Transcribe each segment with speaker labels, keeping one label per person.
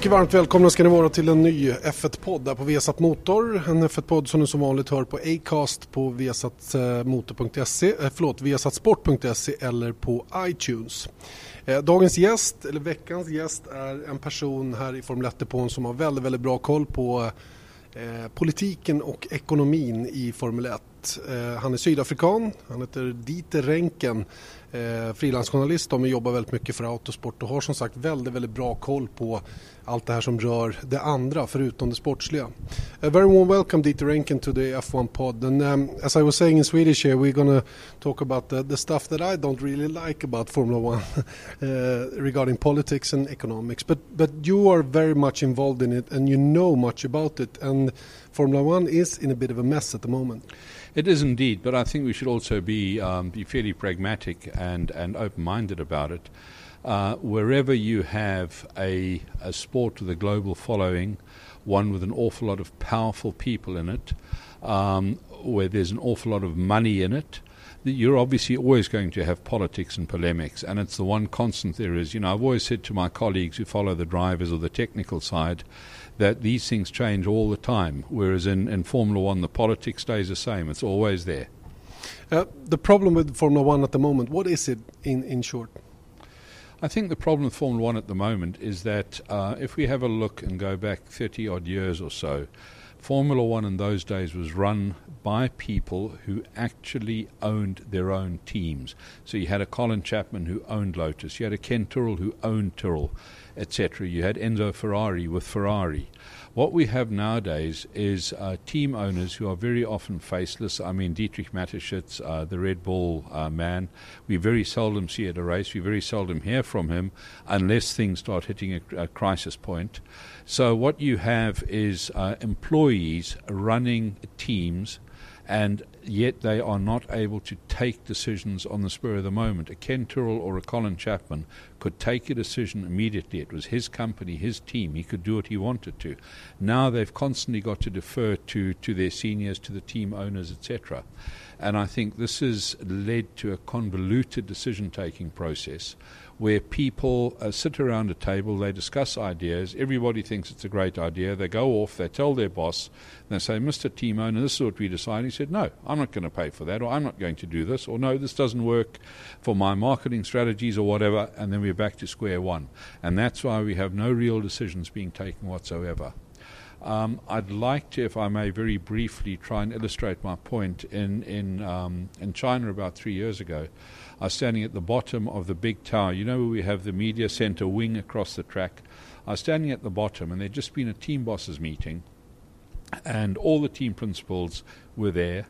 Speaker 1: Mycket varmt välkomna ska ni vara till en ny F1-podd här på Vesat Motor. En F1-podd som ni som vanligt hör på Acast på vesatmotor.se, eh, eh, förlåt, vesatsport.se eller på iTunes. Eh, dagens gäst, eller veckans gäst, är en person här i Formel 1-depån som har väldigt, väldigt bra koll på eh, politiken och ekonomin i Formel 1. Han är sydafrikan, han heter Dieter Renken eh, frilansjournalist men jobbar väldigt mycket för Autosport och har som sagt väldigt, väldigt bra koll på allt det här som rör det andra förutom det sportsliga. A very warm welcome Dieter Renken to the F1 pod and um, as I was saying in Swedish here we're gonna talk about the, the stuff that I don't really like about Formula One uh, regarding politics and economics but, but you are very much involved in it and you know much about it and Formula One is in a bit of a mess at the moment.
Speaker 2: It is indeed, but I think we should also be um, be fairly pragmatic and and open minded about it. Uh, wherever you have a a sport with a global following, one with an awful lot of powerful people in it, um, where there's an awful lot of money in it. You're obviously always going to have politics and polemics, and it's the one constant there is. You know, I've always said to my colleagues who follow the drivers or the technical side, that these things change all the time, whereas in, in Formula One, the politics stays the same. It's always there.
Speaker 1: Uh, the problem with Formula One at the moment, what is it in, in short?
Speaker 2: I think the problem with Formula One at the moment is that uh, if we have a look and go back 30 odd years or so, Formula One in those days was run by people who actually owned their own teams. So you had a Colin Chapman who owned Lotus, you had a Ken Tyrrell who owned Tyrrell, etc. You had Enzo Ferrari with Ferrari. What we have nowadays is uh, team owners who are very often faceless. I mean, Dietrich Mateschitz, uh, the Red Bull uh, man, we very seldom see at a race. We very seldom hear from him unless things start hitting a, a crisis point. So, what you have is uh, employees running teams and yet they are not able to take decisions on the spur of the moment. A Ken Tyrrell or a Colin Chapman could take a decision immediately. It was his company, his team. He could do what he wanted to. Now they've constantly got to defer to, to their seniors, to the team owners, etc. And I think this has led to a convoluted decision taking process where people uh, sit around a table, they discuss ideas, everybody thinks it's a great idea, they go off, they tell their boss, and they say, Mr. Owner, this is what we decided. He said, No, I'm not going to pay for that, or I'm not going to do this, or no, this doesn't work for my marketing strategies, or whatever, and then we're back to square one. And that's why we have no real decisions being taken whatsoever. Um, I'd like to, if I may, very briefly try and illustrate my point. In in um, in China, about three years ago, I was standing at the bottom of the big tower. You know where we have the media center wing across the track. I was standing at the bottom, and there'd just been a team bosses meeting, and all the team principals were there.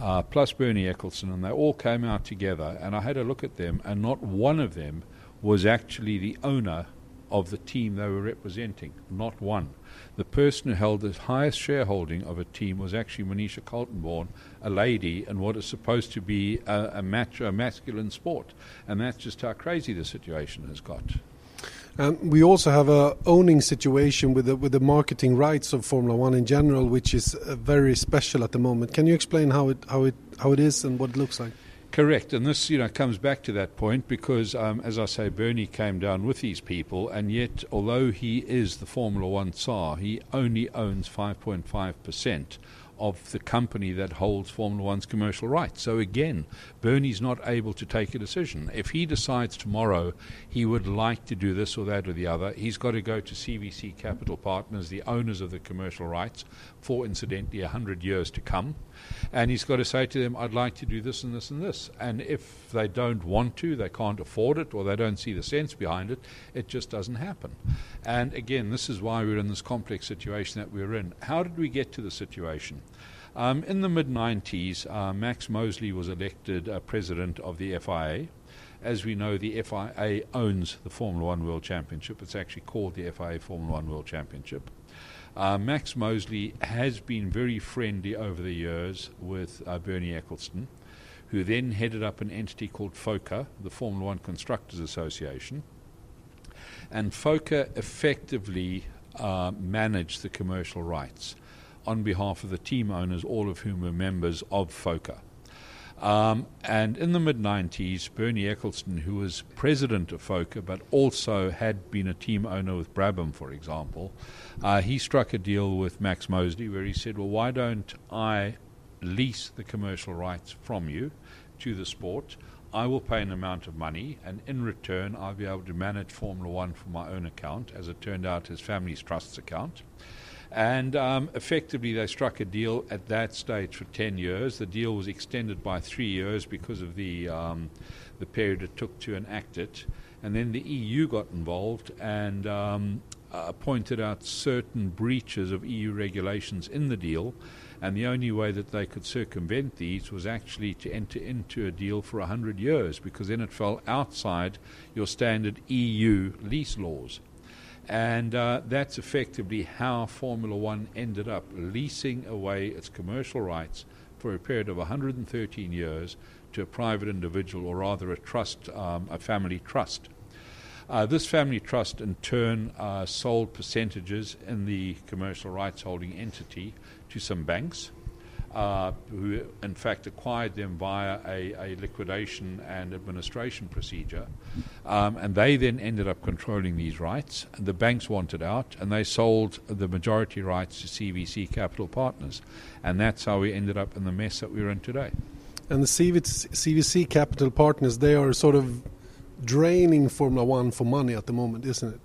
Speaker 2: Uh, plus Bernie Ecclestone, and they all came out together. And I had a look at them, and not one of them was actually the owner of the team they were representing. Not one. The person who held the highest shareholding of a team was actually Monisha Kaltenborn, a lady, and what is supposed to be a, a masculine sport. And that's just how crazy the situation has got.
Speaker 1: And we also have a owning situation with the, with the marketing rights of Formula One in general, which is uh, very special at the moment. Can you explain how it how it how it is and what it looks like?
Speaker 2: Correct, and this you know comes back to that point because, um, as I say, Bernie came down with these people, and yet, although he is the Formula One Tsar, he only owns 5.5 percent of the company that holds Formula One's commercial rights. So again, Bernie's not able to take a decision. If he decides tomorrow he would like to do this or that or the other, he's got to go to CVC Capital Partners, the owners of the commercial rights, for incidentally 100 years to come. And he's got to say to them, I'd like to do this and this and this. And if they don't want to, they can't afford it, or they don't see the sense behind it, it just doesn't happen. And again, this is why we're in this complex situation that we're in. How did we get to the situation? Um, in the mid 90s, uh, Max Mosley was elected uh, president of the FIA. As we know, the FIA owns the Formula One World Championship. It's actually called the FIA Formula One World Championship. Uh, Max Mosley has been very friendly over the years with uh, Bernie Ecclestone, who then headed up an entity called FOCA, the Formula One Constructors Association. And FOCA effectively uh, managed the commercial rights on behalf of the team owners, all of whom were members of FOCA. Um, and in the mid 90s, Bernie Ecclestone, who was president of FOCA but also had been a team owner with Brabham, for example, uh, he struck a deal with Max Mosley where he said, Well, why don't I lease the commercial rights from you to the sport? I will pay an amount of money, and in return, I'll be able to manage Formula One for my own account, as it turned out, his family's trust's account. And um, effectively, they struck a deal at that stage for 10 years. The deal was extended by three years because of the, um, the period it took to enact it. And then the EU got involved and um, uh, pointed out certain breaches of EU regulations in the deal. And the only way that they could circumvent these was actually to enter into a deal for 100 years because then it fell outside your standard EU lease laws. And uh, that's effectively how Formula One ended up leasing away its commercial rights for a period of 113 years to a private individual, or rather a trust, um, a family trust. Uh, this family trust, in turn, uh, sold percentages in the commercial rights holding entity to some banks uh, who in fact acquired them via a, a liquidation and administration procedure. Um, and they then ended up controlling these rights. And the banks wanted out, and they sold the majority rights to CVC Capital Partners. And that's how we ended up in the mess that we're in today.
Speaker 1: And the CVC Capital Partners, they are sort of draining Formula One for money at the moment, isn't it?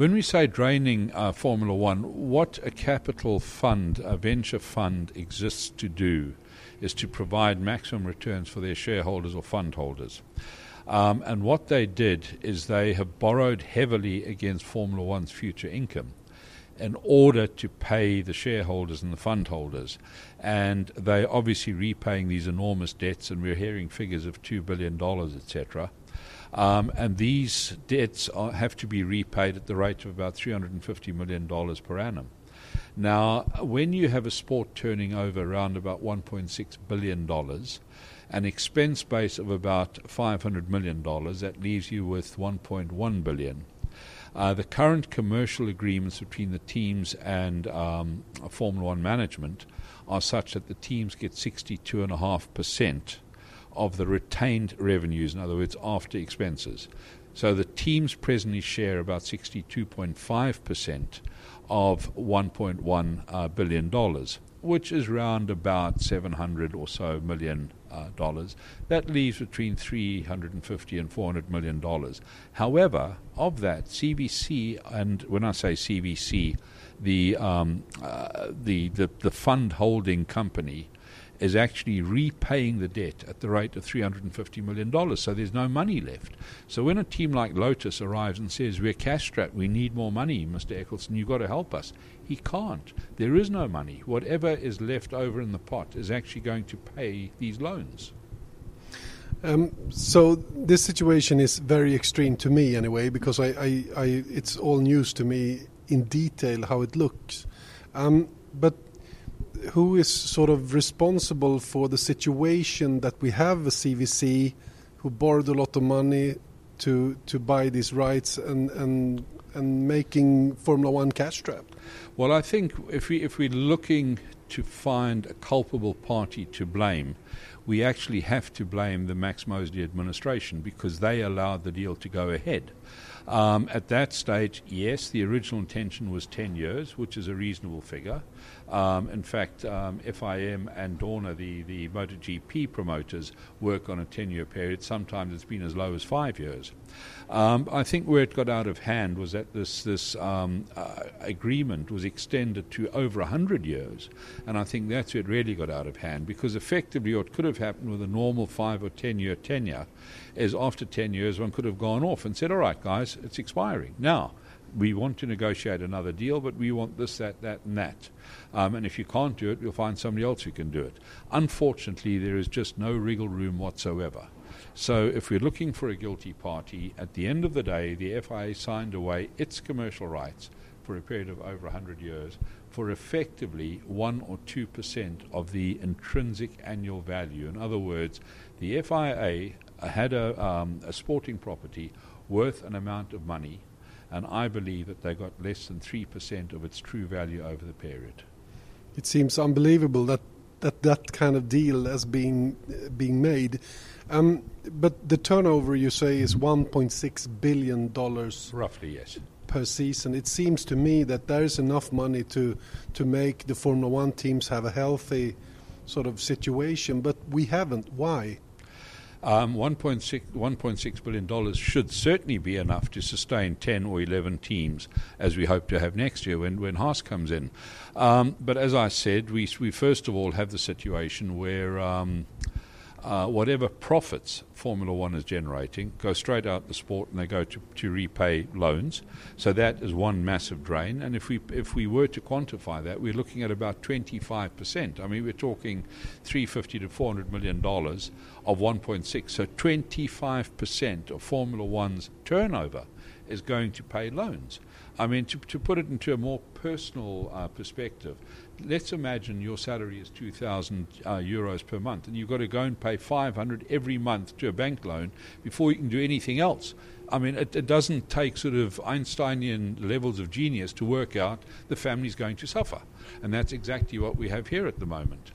Speaker 2: When we say draining uh, Formula One, what a capital fund, a venture fund, exists to do is to provide maximum returns for their shareholders or fund holders. Um, and what they did is they have borrowed heavily against Formula One's future income in order to pay the shareholders and the fund holders. And they're obviously repaying these enormous debts, and we're hearing figures of $2 billion, etc. Um, and these debts are, have to be repaid at the rate of about $350 million per annum. Now, when you have a sport turning over around about $1.6 billion, an expense base of about $500 million, that leaves you with 1.1 billion. Uh, the current commercial agreements between the teams and um, Formula One management are such that the teams get 62.5% of the retained revenues, in other words, after expenses. So the teams presently share about 62.5% of $1.1 uh, billion dollars, which is around about 700 or so million uh, dollars. That leaves between 350 and 400 million dollars. However, of that, CVC, and when I say CVC, the um, uh, the, the the fund holding company is actually repaying the debt at the rate of $350 million. So there's no money left. So when a team like Lotus arrives and says, We're cash strapped, we need more money, Mr. Ecclestone, you've got to help us, he can't. There is no money. Whatever is left over in the pot is actually going to pay these loans.
Speaker 1: Um, so this situation is very extreme to me anyway, because I, I, I, it's all news to me in detail how it looks. Um, but who is sort of responsible for the situation that we have a CVC who borrowed a lot of money to to buy these rights and and and making Formula One cash strapped?
Speaker 2: Well, I think if we if we're looking to find a culpable party to blame, we actually have to blame the Max Mosley administration because they allowed the deal to go ahead. Um, at that stage, yes, the original intention was 10 years, which is a reasonable figure. Um, in fact, um, FIM and Dorna, the, the MotoGP promoters, work on a 10 year period. Sometimes it's been as low as five years. Um, I think where it got out of hand was that this, this um, uh, agreement was extended to over 100 years. And I think that's where it really got out of hand because effectively what could have happened with a normal five or 10 year tenure is after 10 years one could have gone off and said, all right, guys, it's expiring. Now, we want to negotiate another deal, but we want this, that, that, and that. Um, and if you can't do it, we'll find somebody else who can do it. Unfortunately, there is just no wriggle room whatsoever. So, if we're looking for a guilty party, at the end of the day, the FIA signed away its commercial rights for a period of over 100 years for effectively 1 or 2% of the intrinsic annual value. In other words, the FIA had a, um, a sporting property worth an amount of money and I believe that they got less than 3% of its true value over the period.
Speaker 1: It seems unbelievable that that that kind of deal as being being made. Um, but the turnover you say is 1.6 billion dollars
Speaker 2: roughly yes
Speaker 1: per season. It seems to me that there is enough money to to make the Formula One teams have a healthy sort of situation, but we haven't. Why?
Speaker 2: Um, 1.6, $1.6 billion should certainly be enough to sustain 10 or 11 teams, as we hope to have next year when, when Haas comes in. Um, but as I said, we, we first of all have the situation where um, uh, whatever profits Formula One is generating go straight out the sport and they go to, to repay loans. So that is one massive drain. And if we if we were to quantify that, we're looking at about 25 percent. I mean, we're talking 350 to 400 million dollars of 1.6. So 25 percent of Formula One's turnover is going to pay loans. I mean, to, to put it into a more personal uh, perspective, let's imagine your salary is 2,000 uh, euros per month and you've got to go and pay 500 every month to a bank loan before you can do anything else. I mean, it, it doesn't take sort of Einsteinian levels of genius to work out the family's going to suffer. And that's exactly what we have here at the moment.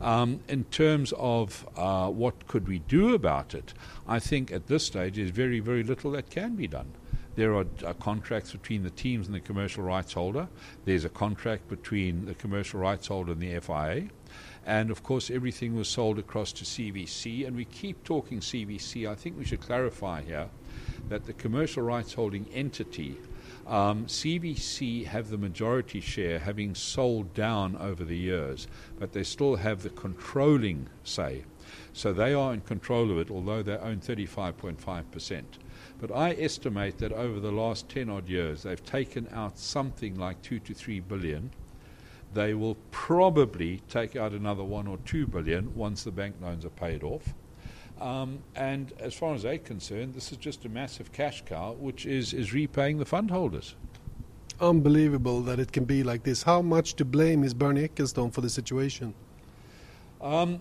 Speaker 2: Um, in terms of uh, what could we do about it, I think at this stage there's very, very little that can be done. There are uh, contracts between the teams and the commercial rights holder. There's a contract between the commercial rights holder and the FIA. And of course, everything was sold across to CVC. And we keep talking CVC. I think we should clarify here that the commercial rights holding entity, um, CVC, have the majority share, having sold down over the years, but they still have the controlling say. So they are in control of it, although they own 35.5%. But I estimate that over the last 10 odd years, they've taken out something like 2 to 3 billion. They will probably take out another 1 or 2 billion once the bank loans are paid off. Um, and as far as they're concerned, this is just a massive cash cow, which is, is repaying the fund holders.
Speaker 1: Unbelievable that it can be like this. How much to blame is Bernie Ecclestone for the situation?
Speaker 2: Um,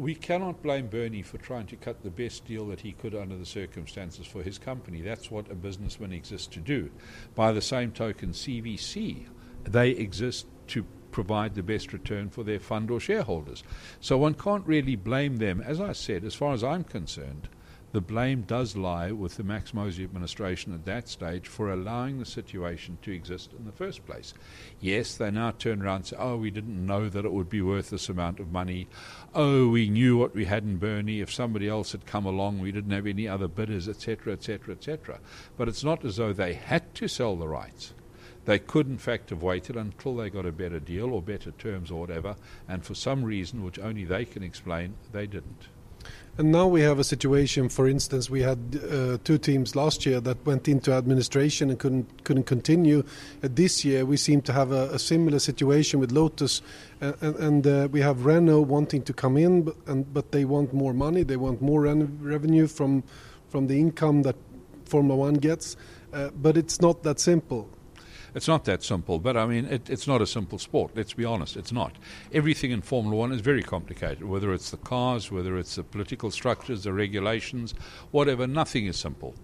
Speaker 2: we cannot blame Bernie for trying to cut the best deal that he could under the circumstances for his company. That's what a businessman exists to do. By the same token, CVC, they exist to provide the best return for their fund or shareholders. So one can't really blame them. As I said, as far as I'm concerned, the blame does lie with the Max Mosley administration at that stage for allowing the situation to exist in the first place. Yes, they now turn around and say, oh, we didn't know that it would be worth this amount of money. Oh, we knew what we had in Bernie. If somebody else had come along, we didn't have any other bidders, etc., etc., etc. But it's not as though they had to sell the rights. They could, in fact, have waited until they got a better deal or better terms or whatever, and for some reason, which only they can explain, they didn't.
Speaker 1: And now we have a situation. For instance, we had uh, two teams last year that went into administration and couldn't couldn't continue. Uh, this year, we seem to have a, a similar situation with Lotus, uh, and, and uh, we have Renault wanting to come in, but, and, but they want more money. They want more revenue from from the income that Formula One gets. Uh, but it's not that simple.
Speaker 2: It's not that simple, but I mean, it, it's not a simple sport. Let's be honest, it's not. Everything in Formula One is very complicated, whether it's the cars, whether it's the political structures, the regulations, whatever. Nothing is simple.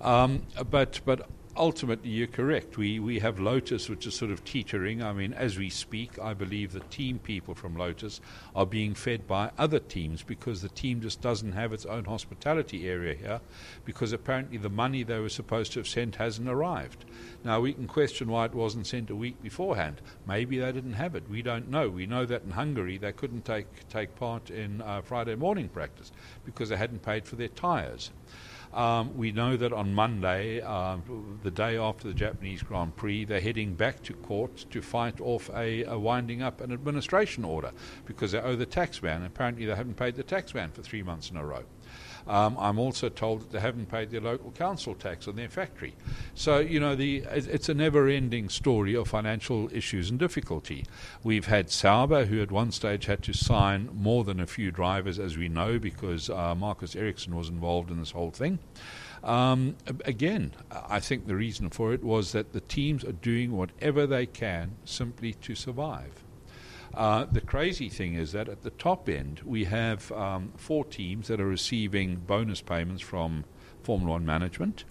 Speaker 2: Um, but but ultimately, you're correct. We, we have Lotus, which is sort of teetering. I mean, as we speak, I believe the team people from Lotus are being fed by other teams because the team just doesn't have its own hospitality area here because apparently the money they were supposed to have sent hasn't arrived. Now, we can question why it wasn't sent a week beforehand. Maybe they didn't have it. We don't know. We know that in Hungary they couldn't take, take part in uh, Friday morning practice because they hadn't paid for their tyres. Um, we know that on Monday, uh, the day after the Japanese Grand Prix, they're heading back to court to fight off a, a winding up an administration order because they owe the tax man. Apparently, they haven't paid the tax man for three months in a row. Um, I'm also told that they haven't paid their local council tax on their factory. So, you know, the, it's a never ending story of financial issues and difficulty. We've had Sauber, who at one stage had to sign more than a few drivers, as we know, because uh, Marcus Ericsson was involved in this whole thing. Um, again, I think the reason for it was that the teams are doing whatever they can simply to survive. Uh, the crazy thing is that at the top end, we have um, four teams that are receiving bonus payments from Formula One management.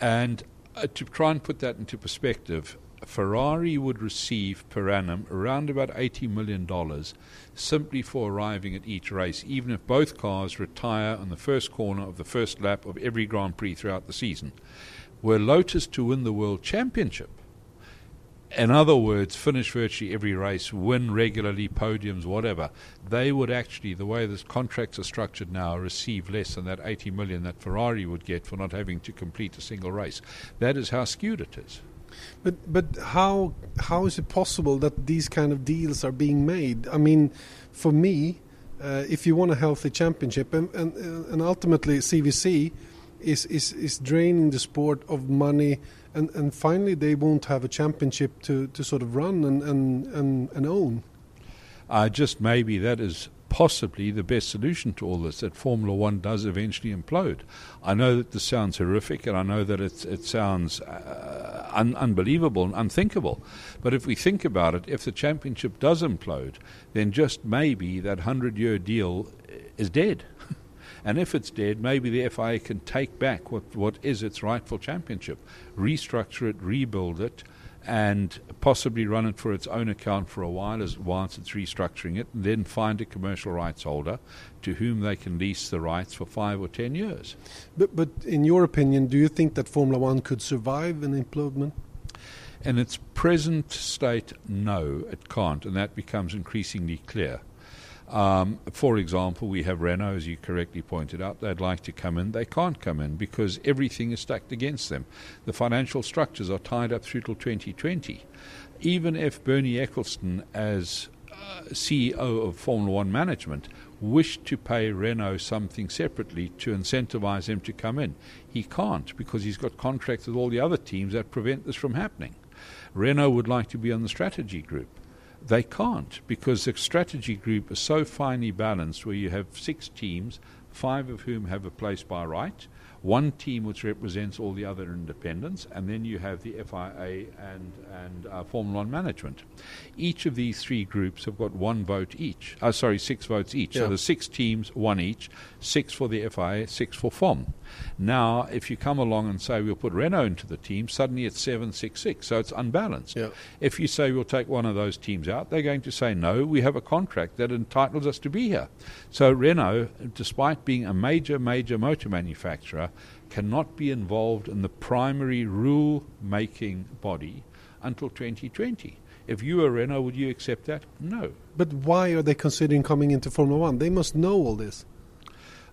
Speaker 2: And uh, to try and put that into perspective, Ferrari would receive per annum around about $80 million simply for arriving at each race, even if both cars retire on the first corner of the first lap of every Grand Prix throughout the season. Were Lotus to win the World Championship, in other words, finish virtually every race, win regularly, podiums, whatever, they would actually, the way the contracts are structured now, receive less than that 80 million that Ferrari would get for not having to complete a single race. That is how skewed it is.
Speaker 1: But but how how is it possible that these kind of deals are being made? I mean, for me, uh, if you want a healthy championship, and and, and ultimately CVC is, is is draining the sport of money and and finally they won't have a championship to, to sort of run and and, and, and own.
Speaker 2: Uh, just maybe that is possibly the best solution to all this that Formula One does eventually implode. I know that this sounds horrific, and I know that it it sounds uh, un- unbelievable and unthinkable. But if we think about it, if the championship does implode, then just maybe that hundred-year deal is dead. And if it's dead, maybe the FIA can take back what, what is its rightful championship, restructure it, rebuild it, and possibly run it for its own account for a while as whilst it's restructuring it, and then find a commercial rights holder to whom they can lease the rights for five or ten years.
Speaker 1: But, but in your opinion, do you think that Formula One could survive an implosion?
Speaker 2: In its present state, no, it can't, and that becomes increasingly clear. Um, for example, we have Renault, as you correctly pointed out. They'd like to come in. They can't come in because everything is stacked against them. The financial structures are tied up through till 2020. Even if Bernie Ecclestone, as uh, CEO of Formula One management, wished to pay Renault something separately to incentivize him to come in, he can't because he's got contracts with all the other teams that prevent this from happening. Renault would like to be on the strategy group. They can't because the strategy group is so finely balanced where you have six teams, five of whom have a place by right, one team which represents all the other independents, and then you have the FIA and, and uh, Formula One management. Each of these three groups have got one vote each. Uh, sorry, six votes each. Yeah. So the six teams, one each, six for the FIA, six for FOM. Now, if you come along and say we'll put Renault into the team, suddenly it's 766, so it's unbalanced.
Speaker 1: Yeah.
Speaker 2: If you say we'll take one of those teams out, they're going to say no, we have a contract that entitles us to be here. So Renault, despite being a major, major motor manufacturer, cannot be involved in the primary rule making body until 2020. If you were Renault, would you accept that? No.
Speaker 1: But why are they considering coming into Formula One? They must know all this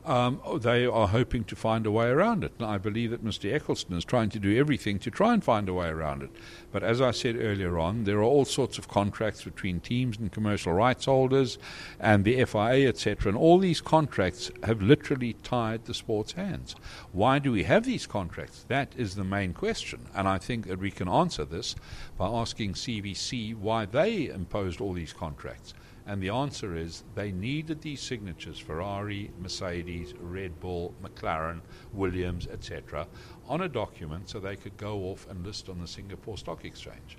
Speaker 2: um, they are hoping to find a way around it. And I believe that Mr. Ecclestone is trying to do everything to try and find a way around it. But as I said earlier on, there are all sorts of contracts between teams and commercial rights holders and the FIA, etc. And all these contracts have literally tied the sport's hands. Why do we have these contracts? That is the main question. And I think that we can answer this by asking CVC why they imposed all these contracts. And the answer is they needed these signatures Ferrari, Mercedes, Red Bull, McLaren, Williams, etc. on a document so they could go off and list on the Singapore Stock Exchange.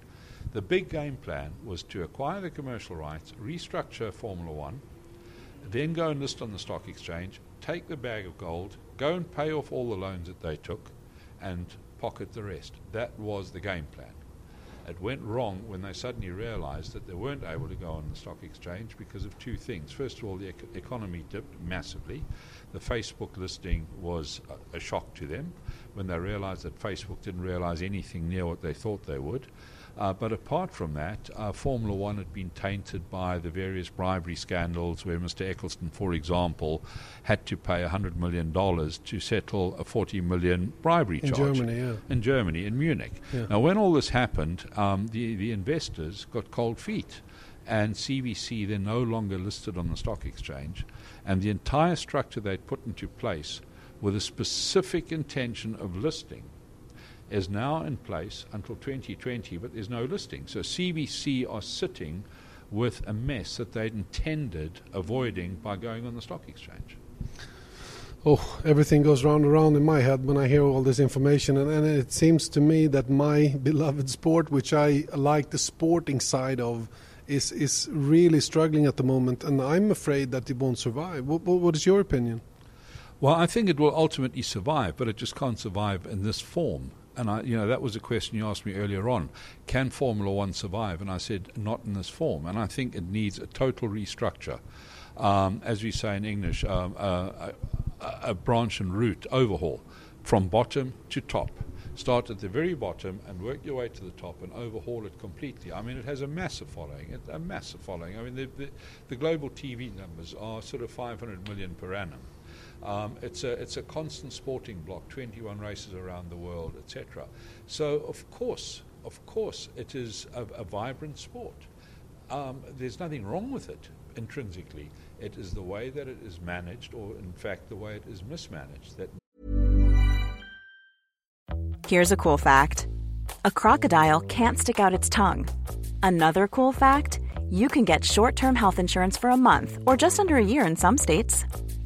Speaker 2: The big game plan was to acquire the commercial rights, restructure Formula One, then go and list on the stock exchange, take the bag of gold, go and pay off all the loans that they took, and pocket the rest. That was the game plan. It went wrong when they suddenly realized that they weren't able to go on the stock exchange because of two things. First of all, the ec- economy dipped massively. The Facebook listing was a, a shock to them when they realized that Facebook didn't realize anything near what they thought they would. Uh, but apart from that, uh, Formula One had been tainted by the various bribery scandals where Mr. Ecclestone, for example, had to pay $100 million to settle a 40 million bribery
Speaker 1: in
Speaker 2: charge.
Speaker 1: Germany, yeah.
Speaker 2: In Germany, in Munich.
Speaker 1: Yeah.
Speaker 2: Now, when all this happened, um, the, the investors got cold feet. And CVC, they're no longer listed on the stock exchange. And the entire structure they'd put into place with a specific intention of listing is now in place until 2020, but there's no listing. So CVC are sitting with a mess that they'd intended avoiding by going on the stock exchange.
Speaker 1: Oh, everything goes round and round in my head when I hear all this information, and, and it seems to me that my beloved sport, which I like the sporting side of, is is really struggling at the moment, and I'm afraid that it won't survive. what, what is your opinion?
Speaker 2: Well, I think it will ultimately survive, but it just can't survive in this form. And I, you know, that was a question you asked me earlier on. Can Formula One survive? And I said, not in this form. And I think it needs a total restructure. Um, as we say in English, um, uh, a, a branch and root overhaul from bottom to top. Start at the very bottom and work your way to the top and overhaul it completely. I mean, it has a massive following, it, a massive following. I mean, the, the, the global TV numbers are sort of 500 million per annum. Um, it's, a, it's a constant sporting block, 21 races around the world, etc. So, of course, of course, it is a, a vibrant sport. Um, there's nothing wrong with it intrinsically. It is the way that it is managed, or in fact, the way it is mismanaged. That
Speaker 3: Here's a cool fact a crocodile can't stick out its tongue. Another cool fact you can get short term health insurance for a month or just under a year in some states.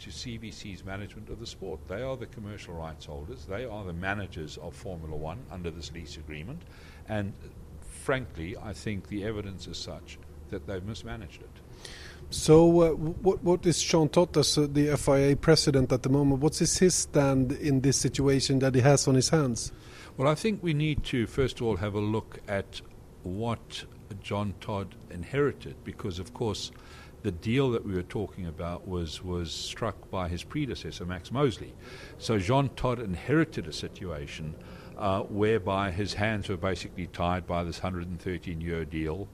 Speaker 2: to CVC's management of the sport. They are the commercial rights holders, they are the managers of Formula One under this lease agreement, and frankly, I think the evidence is such that they've mismanaged it.
Speaker 1: So, uh, what what is Jean Todt as uh, the FIA president at the moment? What is his stand in this situation that he has on his hands?
Speaker 2: Well, I think we need to first of all have a look at what John Todt inherited, because of course the deal that we were talking about was, was struck by his predecessor, Max Mosley. So Jean Todt inherited a situation uh, whereby his hands were basically tied by this 113 year deal.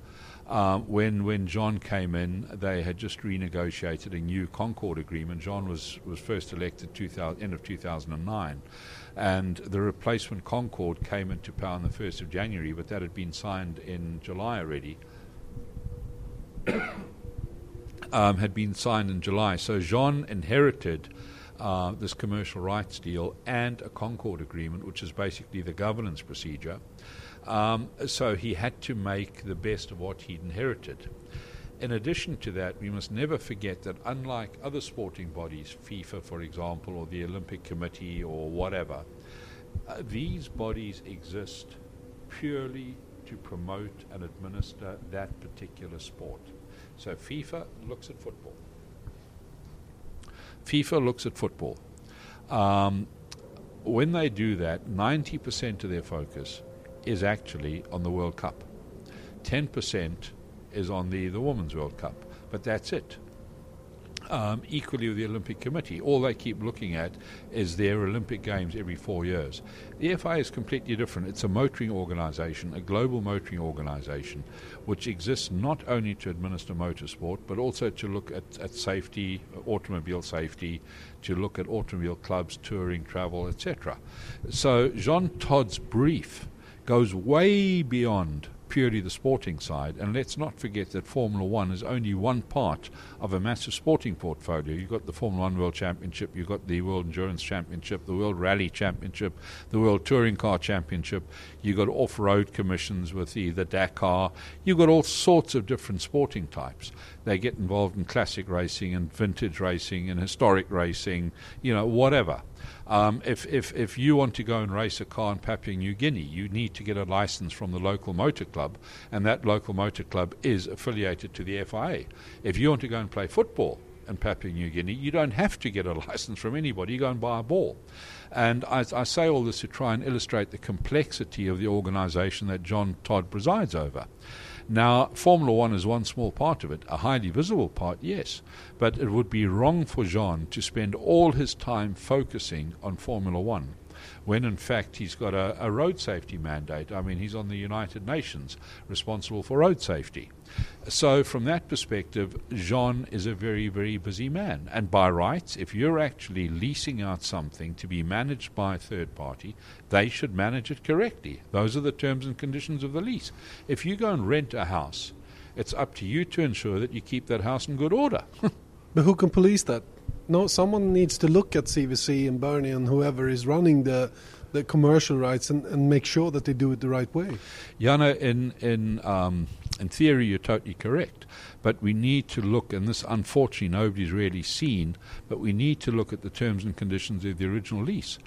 Speaker 2: Um, when when John came in, they had just renegotiated a new Concorde agreement. John was, was first elected 2000, end of 2009, and the replacement Concorde came into power on the 1st of January, but that had been signed in July already um, had been signed in July. So Jean inherited uh, this commercial rights deal and a Concorde agreement, which is basically the governance procedure. Um, so he had to make the best of what he'd inherited. In addition to that, we must never forget that unlike other sporting bodies, FIFA, for example, or the Olympic Committee, or whatever, uh, these bodies exist purely to promote and administer that particular sport. So FIFA looks at football. FIFA looks at football. Um, when they do that, 90% of their focus is actually on the World Cup. 10% is on the, the Women's World Cup. But that's it um, equally with the Olympic Committee. All they keep looking at is their Olympic Games every four years. The FIA is completely different. It's a motoring organisation, a global motoring organisation, which exists not only to administer motorsport, but also to look at, at safety, automobile safety, to look at automobile clubs, touring, travel, etc. So Jean Todt's brief goes way beyond purely the sporting side. And let's not forget that Formula One is only one part of a massive sporting portfolio. You've got the Formula One World Championship, you've got the World Endurance Championship, the World Rally Championship, the World Touring Car Championship, you've got off road commissions with the, the Dakar, you've got all sorts of different sporting types. They get involved in classic racing and vintage racing and historic racing, you know, whatever. Um, if, if, if you want to go and race a car in Papua New Guinea, you need to get a license from the local motor club, and that local motor club is affiliated to the FIA. If you want to go and play football in Papua New Guinea, you don't have to get a license from anybody. You go and buy a ball. And I, I say all this to try and illustrate the complexity of the organization that John Todt presides over. Now, Formula One is one small part of it, a highly visible part, yes, but it would be wrong for Jean to spend all his time focusing on Formula One when in fact he's got a, a road safety mandate. I mean, he's on the United Nations responsible for road safety. So, from that perspective, Jean is a very, very busy man. And by rights, if you're actually leasing out something to be managed by a third party, they should manage it correctly. Those are the terms and conditions of the lease. If you go and rent a house, it's up to you to ensure that you keep that house in good order.
Speaker 1: but who can police that? No, someone needs to look at CVC and Bernie and whoever is running the the commercial rights and, and make sure that they do it the right way.
Speaker 2: Jana, in in um, in theory, you're totally correct. But we need to look, and this unfortunately nobody's really seen, but we need to look at the terms and conditions of the original lease.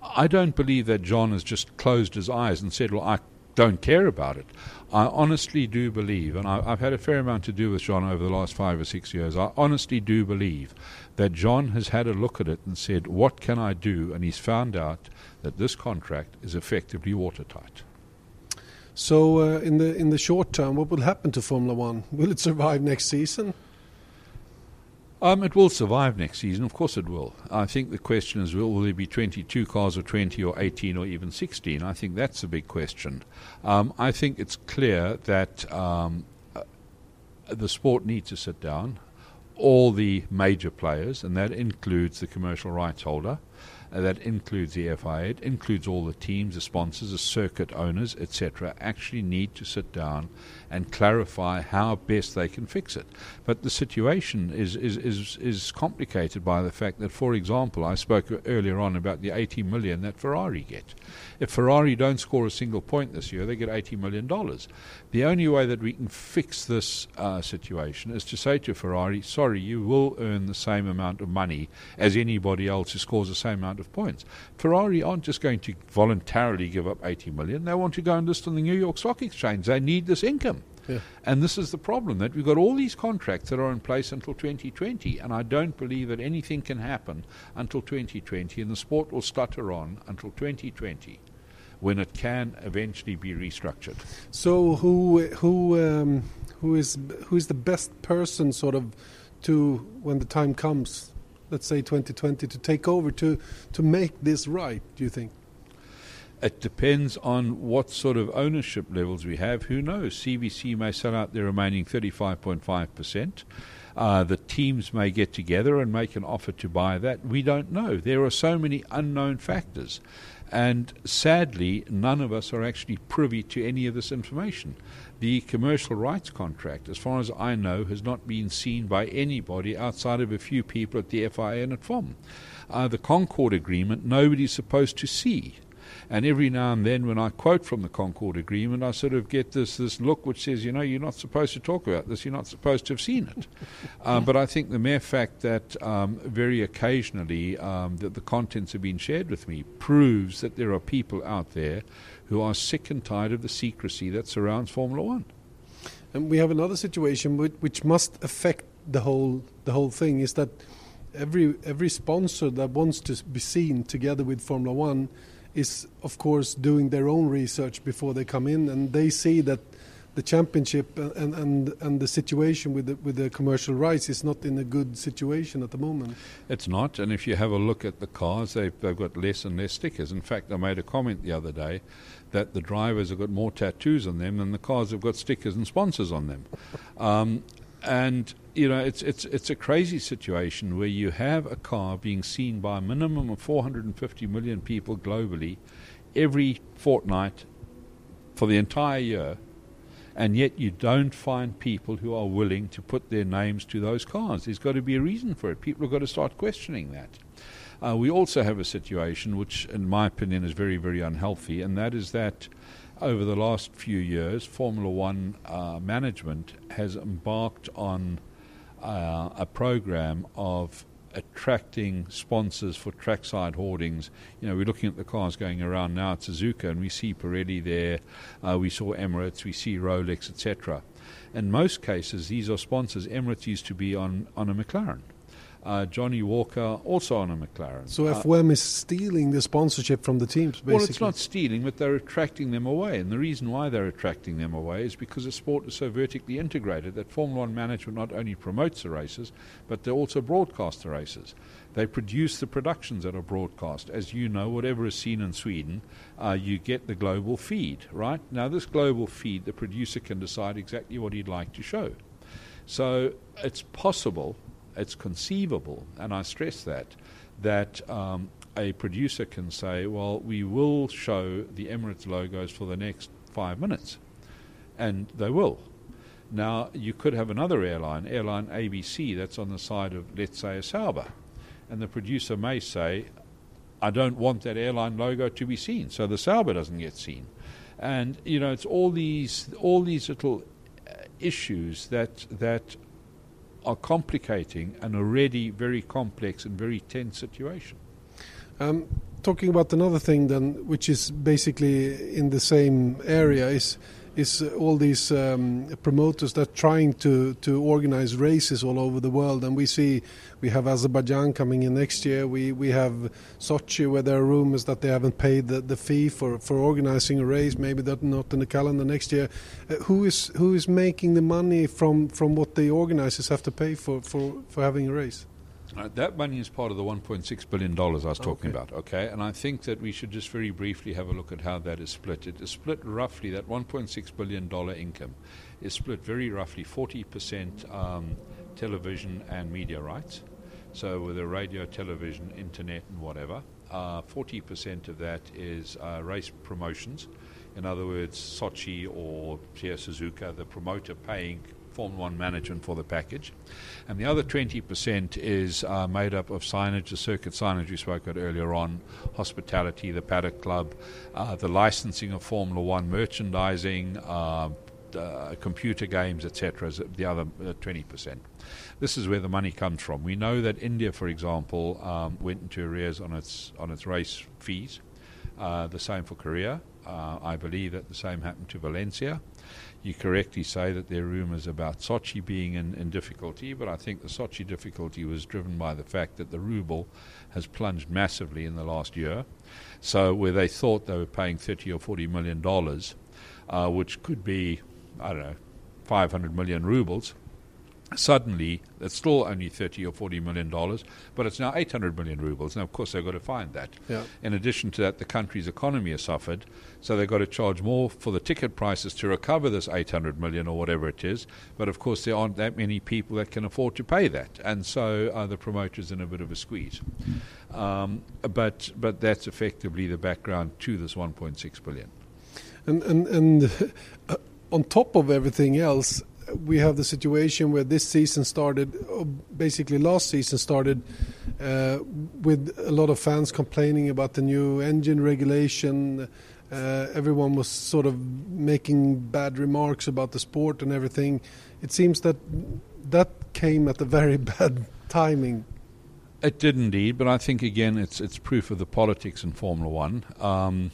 Speaker 2: I don't believe that John has just closed his eyes and said, Well, I don't care about it. I honestly do believe, and I, have had a fair amount to do with John over the last five or six years, I honestly do believe that John has had a look at it and said, What can I do? And he's found out that this contract is effectively watertight.
Speaker 1: So, uh, in the in the short term, what will happen to Formula One? Will it survive next season?
Speaker 2: Um, it will survive next season, of course it will. I think the question is will, will there be 22 cars or 20 or 18 or even 16? I think that's a big question. Um, I think it's clear that um, uh, the sport needs to sit down, all the major players, and that includes the commercial rights holder. Uh, that includes the FIA, it includes all the teams, the sponsors, the circuit owners, etc., actually need to sit down and clarify how best they can fix it. But the situation is, is, is, is complicated by the fact that, for example, I spoke earlier on about the 80 million that Ferrari get. If Ferrari don't score a single point this year, they get 80 million dollars. The only way that we can fix this uh, situation is to say to Ferrari, sorry, you will earn the same amount of money as anybody else who scores the same amount of points. Ferrari aren't just going to voluntarily give up 80 million. They want to go and list on the New York Stock Exchange. They need this income. And this is the problem that we've got all these contracts that are in place until 2020, and I don't believe that anything can happen until 2020, and the sport will stutter on until 2020 when it can eventually be restructured.
Speaker 1: So, who who um, who is who is the best person, sort of, to when the time comes, let's say 2020, to take over to to make this right? Do you think?
Speaker 2: It depends on what sort of ownership levels we have. Who knows? CVC may sell out their remaining 35.5%. Uh, the teams may get together and make an offer to buy that. We don't know. There are so many unknown factors. And sadly, none of us are actually privy to any of this information. The commercial rights contract, as far as I know, has not been seen by anybody outside of a few people at the FIA and at FOM. Uh, the Concorde Agreement, nobody's supposed to see. And every now and then, when I quote from the Concorde Agreement, I sort of get this this look which says, you know, you're not supposed to talk about this. You're not supposed to have seen it. um, but I think the mere fact that um, very occasionally um, that the contents have been shared with me proves that there are people out there who are sick and tired of the secrecy that surrounds Formula One.
Speaker 1: And we have another situation which, which must affect the whole the whole thing is that every every sponsor that wants to be seen together with Formula One is of course doing their own research before they come in, and they see that the championship and and and the situation with the, with the commercial rights is not in a good situation at the moment.
Speaker 2: It's not, and if you have a look at the cars, they've they've got less and less stickers. In fact, I made a comment the other day that the drivers have got more tattoos on them than the cars have got stickers and sponsors on them. Um, and you know it's it's it's a crazy situation where you have a car being seen by a minimum of 450 million people globally every fortnight for the entire year and yet you don't find people who are willing to put their names to those cars. There's got to be a reason for it. People have got to start questioning that. Uh, we also have a situation which, in my opinion, is very, very unhealthy, and that is that over the last few years, Formula One uh, management has embarked on uh, a program of attracting sponsors for trackside hoardings. You know, we're looking at the cars going around now at Suzuka, and we see Pirelli there, uh, we saw Emirates, we see Rolex, etc. In most cases, these are sponsors. Emirates used to be on, on a McLaren uh, Johnnie Walker, also on a McLaren.
Speaker 1: So uh, is stealing the sponsorship from the teams, basically?
Speaker 2: Well, it's not stealing, but they're attracting them away. And the reason why they're attracting them away is because the sport is so vertically integrated that Formula One management not only promotes the races, but they also broadcast the races. They produce the productions that are broadcast. As you know, whatever is seen in Sweden, uh, you get the global feed, right? Now, this global feed, the producer can decide exactly what he'd like to show. So it's possible it's conceivable, and I stress that, that um, a producer can say, well, we will show the Emirates logos for the next five minutes. And they will. Now, you could have another airline, airline ABC, that's on the side of, let's say, a Sauber. And the producer may say, I don't want that airline logo to be seen, so the Sauber doesn't get seen. And, you know, it's all these, all these little issues that that are complicating an already very complex and very tense situation.
Speaker 1: Um, talking about another thing then, which is basically in the same area, is is all these um, promoters that are trying to, to organize races all over the world. And we see we have Azerbaijan coming in next year. We we have Sochi where there are rumors that they haven't paid the, the fee for, for organizing a race. Maybe that's not in the calendar next year. Uh, who is who is making the money from, from what the organizers have to pay for, for, for having a race?
Speaker 2: Uh, that money is part of the 1.6 billion dollars I was talking
Speaker 1: Okay.
Speaker 2: about. Okay, and I think that we should just very briefly have a look at how that is split. It is split roughly that 1.6 billion dollar income is split very roughly 40 percent um, television and media rights. So with the radio, television, internet, and whatever, uh, 40 percent of that is uh, race promotions. In other words, Sochi or Tia Suzuka, the promoter paying Formula One management for the package. And the other 20% is uh, made up of signage, the circuit signage we spoke about earlier on, hospitality, the paddock club, uh, the licensing of Formula One merchandising, uh, uh, computer games, etc., the other uh, 20%. This is where the money comes from. We know that India, for example, um, went into arrears on its, on its race fees. Uh, the same for Korea. Uh, I believe that the same happened to Valencia. You correctly say that there are rumours about Sochi being in, in difficulty, but I think the Sochi difficulty was driven by the fact that the ruble has plunged massively in the last year. So, where they thought they were paying 30 or 40 million dollars, uh, which could be, I don't know, 500 million rubles, suddenly it's still only 30 or 40 million dollars, but it's now 800 million rubles. Now, of course, they've got to find that.
Speaker 1: Yeah.
Speaker 2: In addition to that, the country's economy has suffered, so they've got to charge more for the ticket prices to recover this 800 million or whatever it is. But of course, there aren't that many people that can afford to pay that, and so uh, the promoter's in a bit of a squeeze. Um, but but that's effectively the background to this 1.6 billion.
Speaker 1: And and and uh, on top of everything else, we have the situation where this season started, basically last season started uh, with a lot of fans complaining about the new engine regulation. Uh, everyone was sort of making bad remarks about the sport and everything. It seems that that came at a very bad timing.
Speaker 2: It did indeed, but I think again it's it's proof of the politics in Formula One. Um,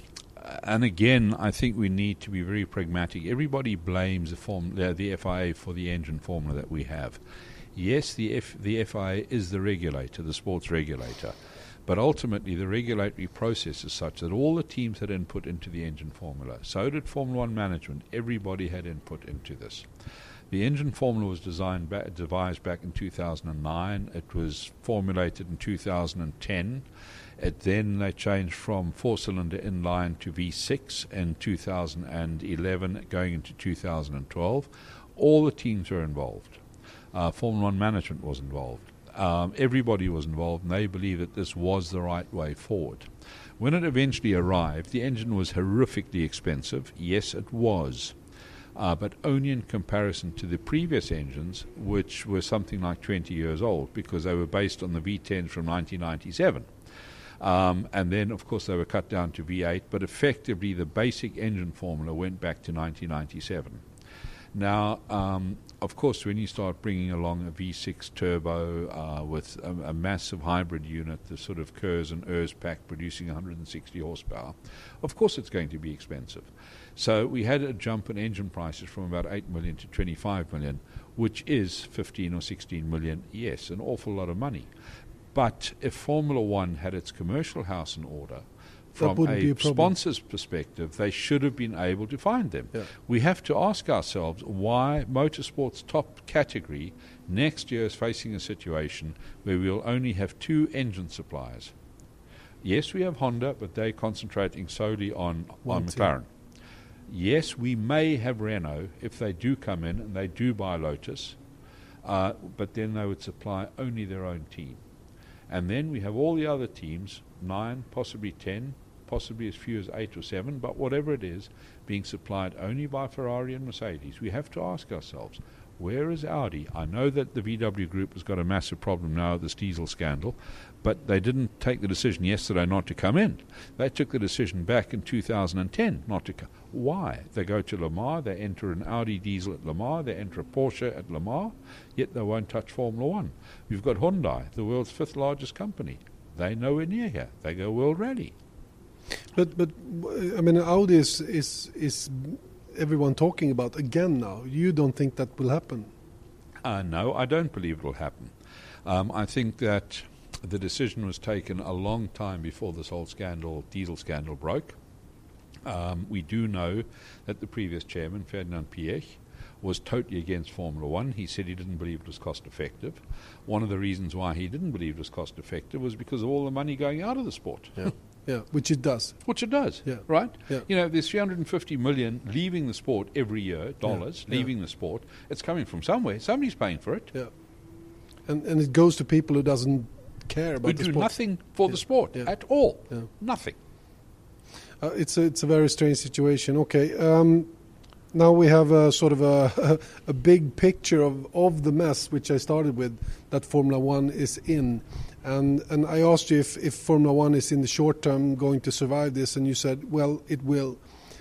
Speaker 2: and again, I think we need to be very pragmatic. Everybody blames the, form, the, the FIA for the engine formula that we have. Yes, the F, the FIA is the regulator, the sports regulator, but ultimately the regulatory process is such that all the teams had input into the engine formula. So did Formula One management. Everybody had input into this. The engine formula was designed ba- devised back in 2009. It was formulated in 2010. It then they changed from four-cylinder inline to V6 in 2011, going into 2012. All the teams were involved. Uh, Formula One management was involved. Um, everybody was involved, and they believed that this was the right way forward. When it eventually arrived, the engine was horrifically expensive. Yes, it was uh, but only in comparison to the previous engines, which were something like 20 years old, because they were based on the V10s from 1997. Um, and then, of course, they were cut down to V8, but effectively the basic engine formula went back to 1997. Now, um, of course, when you start bringing along a V6 turbo uh, with a, a massive hybrid unit, the sort of KERS and ERS pack producing 160 horsepower, of course it's going to be expensive. So we had a jump in engine prices from about 8 million to 25 million, which is 15 or 16 million, yes, an awful lot of money. But if Formula One had its commercial house in order, from a
Speaker 1: a
Speaker 2: sponsor's perspective, they should have been able to find them.
Speaker 1: Yeah.
Speaker 2: We have to ask ourselves why motorsport's top category next year is facing a situation where we'll only have two engine suppliers. Yes, we have Honda, but they're concentrating solely on,
Speaker 1: One
Speaker 2: on
Speaker 1: team.
Speaker 2: McLaren. Yes, we may have Renault if they do come in and they do buy Lotus, uh, but then they would supply only their own team. And then we have all the other teams, nine, possibly ten, possibly as few as eight or seven, but whatever it is, being supplied only by Ferrari and Mercedes. We have to ask ourselves, Where is Audi? I know that the VW group has got a massive problem now with this diesel scandal, but they didn't take the decision yesterday not to come in. They took the decision back in 2010 not to come. Why? They go to Le Mans, they enter an Audi diesel at Le Mans, they enter a Porsche at Le Mans, yet they won't touch Formula One. You've got Hyundai, the world's fifth largest company. They nowhere near here. They go World Rally.
Speaker 1: But but I mean Audi is is is everyone talking about again now. You don't think that will happen?
Speaker 2: Uh, no, I don't believe it will happen. Um, I think that the decision was taken a long time before this whole scandal, diesel scandal, broke. Um, we do know that the previous chairman, Ferdinand Piëch, was totally against Formula One. He said he didn't believe it was cost effective. One of the reasons why he didn't believe it was cost effective was because of all the money going out of the sport.
Speaker 1: Yeah, yeah, which it does.
Speaker 2: Which it does,
Speaker 1: yeah.
Speaker 2: right?
Speaker 1: Yeah.
Speaker 2: You know, there's 350 million leaving the sport every year, dollars
Speaker 1: yeah.
Speaker 2: leaving the sport. It's coming from somewhere. Somebody's paying for it.
Speaker 1: Yeah, and and it goes to people who doesn't care about
Speaker 2: who
Speaker 1: the
Speaker 2: do
Speaker 1: sport.
Speaker 2: nothing for
Speaker 1: Yeah.
Speaker 2: the sport
Speaker 1: Yeah.
Speaker 2: at all.
Speaker 1: Yeah.
Speaker 2: Nothing.
Speaker 1: Uh, it's a it's a very strange situation. Okay, um, now we have a sort of a a big picture of of the mess which I started with that Formula One is in, and and I asked you if if Formula One is in the short term going to survive this, and you said, well, it will.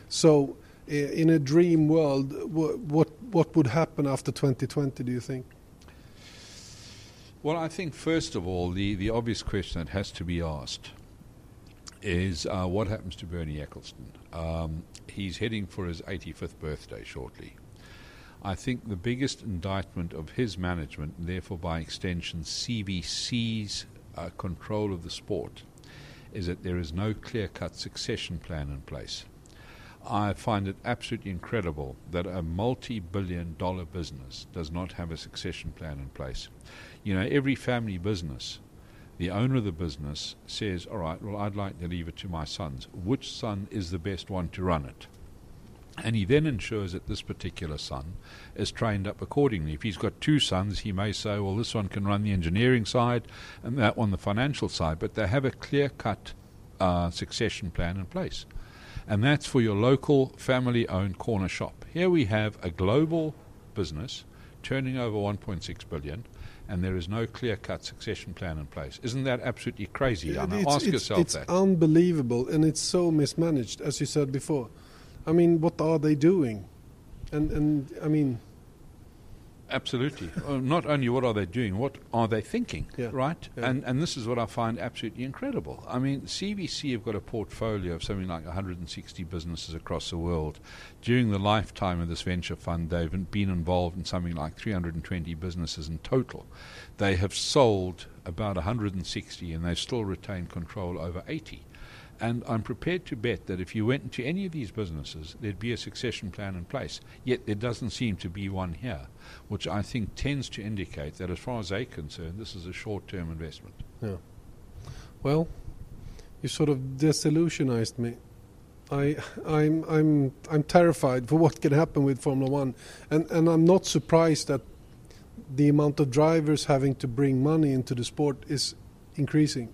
Speaker 1: So, in a dream world, wh- what what would happen after 2020? Do you think?
Speaker 2: Well, I think first of all, the, the obvious question that has to be asked is uh, what happens to Bernie Ecclestone? Um, he's heading for his 85th birthday shortly. I think the biggest indictment of his management, and therefore by extension CVC's uh, control of the sport, is that there is no clear cut succession plan in place. I find it absolutely incredible that a multi billion dollar business does not have a succession plan in place. You know, every family business, the owner of the business says, All right, well, I'd like to leave it to my sons. Which son is the best one to run it? And he then ensures that this particular son is trained up accordingly. If he's got two sons, he may say, well, this one can run the engineering side and that one the financial side, but they have a clear cut uh, succession plan in place. And that's for your local family owned corner shop. Here we have a global business turning over 1.6 billion. And there is no clear-cut succession plan in place. Isn't that absolutely crazy? Anna?
Speaker 1: it's,
Speaker 2: Ask
Speaker 1: it's,
Speaker 2: yourself
Speaker 1: it's
Speaker 2: that.
Speaker 1: unbelievable, and it's so mismanaged, as you said before. I mean, what are they doing? And and I mean,
Speaker 2: Absolutely. Uh, not only what are they doing, what are they thinking,
Speaker 1: Yeah.
Speaker 2: right?
Speaker 1: Yeah.
Speaker 2: And and this is what I find absolutely incredible. I mean, CVC have got a portfolio of something like 160 businesses across the world. During the lifetime of this venture fund, they've been involved in something like 320 businesses in total. They have sold about 160, and they've still retained control over 80. And I'm prepared to bet that if you went into any of these businesses, there'd be a succession plan in place. Yet there doesn't seem to be one here, which I think tends to indicate that, as far as they're concerned, this is a short term investment.
Speaker 1: yeah. Well, you sort of disillusionized me. I, I'm, I'm, I'm terrified for what can happen with Formula One, and and I'm not surprised that the amount of drivers having to bring money into the sport is increasing.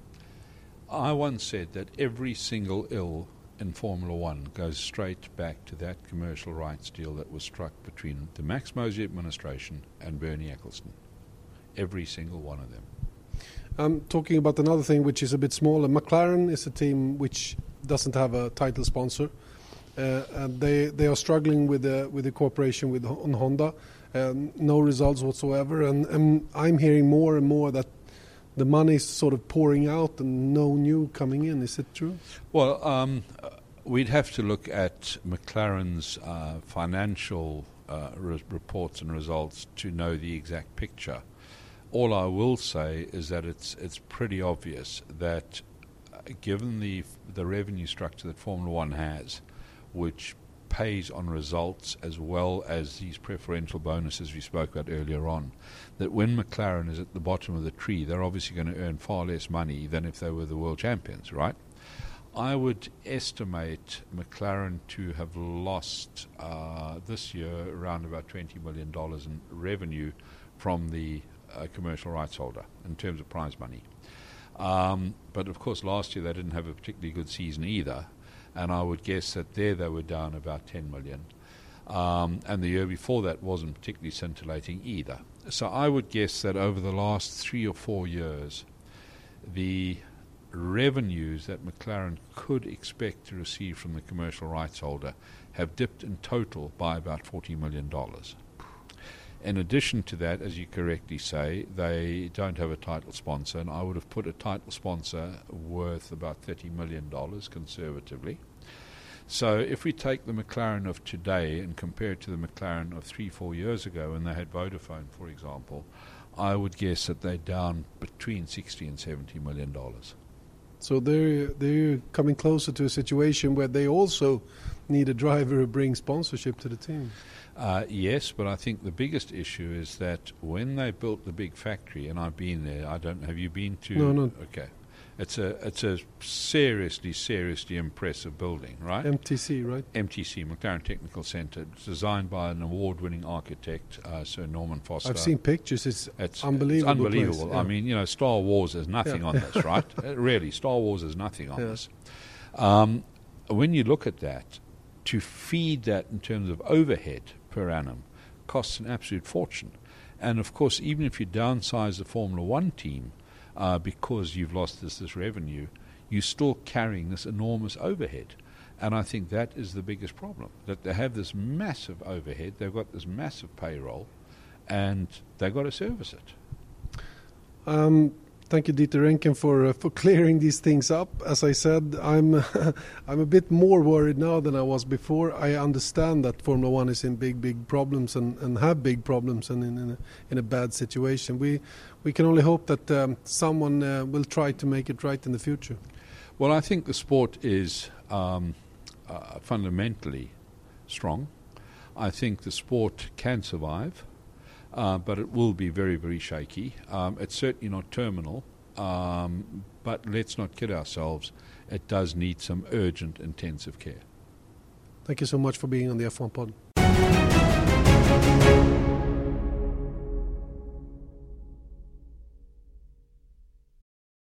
Speaker 2: I once said that every single ill in Formula One goes straight back to that commercial rights deal that was struck between the Max Mosley administration and Bernie Ecclestone. Every single one of them.
Speaker 1: I'm talking about another thing which is a bit smaller. McLaren is a team which doesn't have a title sponsor. Uh, and they they are struggling with the with the cooperation with on Honda. Um, no results whatsoever, and, and I'm hearing more and more that the money is sort of pouring out and no new coming in. Is it true?
Speaker 2: Well, um, uh, we'd have to look at McLaren's uh, financial uh, re- reports and results to know the exact picture. All I will say is that it's it's pretty obvious that, uh, given the the revenue structure that Formula One has, which pays on results as well as these preferential bonuses we spoke about earlier on, that when McLaren is at the bottom of the tree, they're obviously going to earn far less money than if they were the world champions, right? I would estimate McLaren to have lost uh, this year around about $20 million in revenue from the uh, commercial rights holder in terms of prize money. Um, but of course, last year they didn't have a particularly good season either, and I would guess that there they were down about 10 million. Um, and the year before that wasn't particularly scintillating either. So I would guess that over the last three or four years, the revenues that McLaren could expect to receive from the commercial rights holder have dipped in total by about $40 million. In addition to that, as you correctly say, they don't have a title sponsor, and I would have put a title sponsor worth about $30 million conservatively. So if we take the McLaren of today and compare it to the McLaren of three, four years ago when they had Vodafone, for example, I would guess that they're down between 60 and 70 million dollars.
Speaker 1: So they're they're coming closer to a situation where they also need a driver who brings sponsorship to the team.
Speaker 2: Uh, yes, but I think the biggest issue is that when they built the big factory, and I've been there. I don't. Have you been to?
Speaker 1: No, no.
Speaker 2: Okay. It's a it's a seriously seriously impressive building, right?
Speaker 1: MTC, right?
Speaker 2: MTC, McLaren Technical Centre. It's designed by an award-winning architect, uh, Sir Norman Foster.
Speaker 1: I've seen pictures. It's,
Speaker 2: It's
Speaker 1: unbelievable.
Speaker 2: It's unbelievable.
Speaker 1: place, yeah.
Speaker 2: I mean, you know, Star Wars is nothing
Speaker 1: Yeah.
Speaker 2: on this, right? Uh, really, Star Wars is nothing on
Speaker 1: Yeah.
Speaker 2: this. Um, when you look at that, to feed that in terms of overhead per annum costs an absolute fortune. And of course, even if you downsize the Formula One team uh, because you've lost this, this revenue, you're still carrying this enormous overhead. And I think that is the biggest problem. That they have this massive overhead, they've got this massive payroll, and they've got to service it.
Speaker 1: Um, thank you, Dieter Rencken, for uh, for clearing these things up. As I said, I'm I'm a bit more worried now than I was before. I understand that Formula One is in big, big problems and, and have big problems and in in a, in a bad situation. We we can only hope that um, someone uh, will try to make it right in the future.
Speaker 2: Well, I think the sport is um, uh, fundamentally strong. I think the sport can survive, uh, but it will be very, very shaky. Um, it's certainly not terminal, um, but let's not kid ourselves. It does need some urgent, intensive care.
Speaker 1: Thank you so much for being on the F1 pod.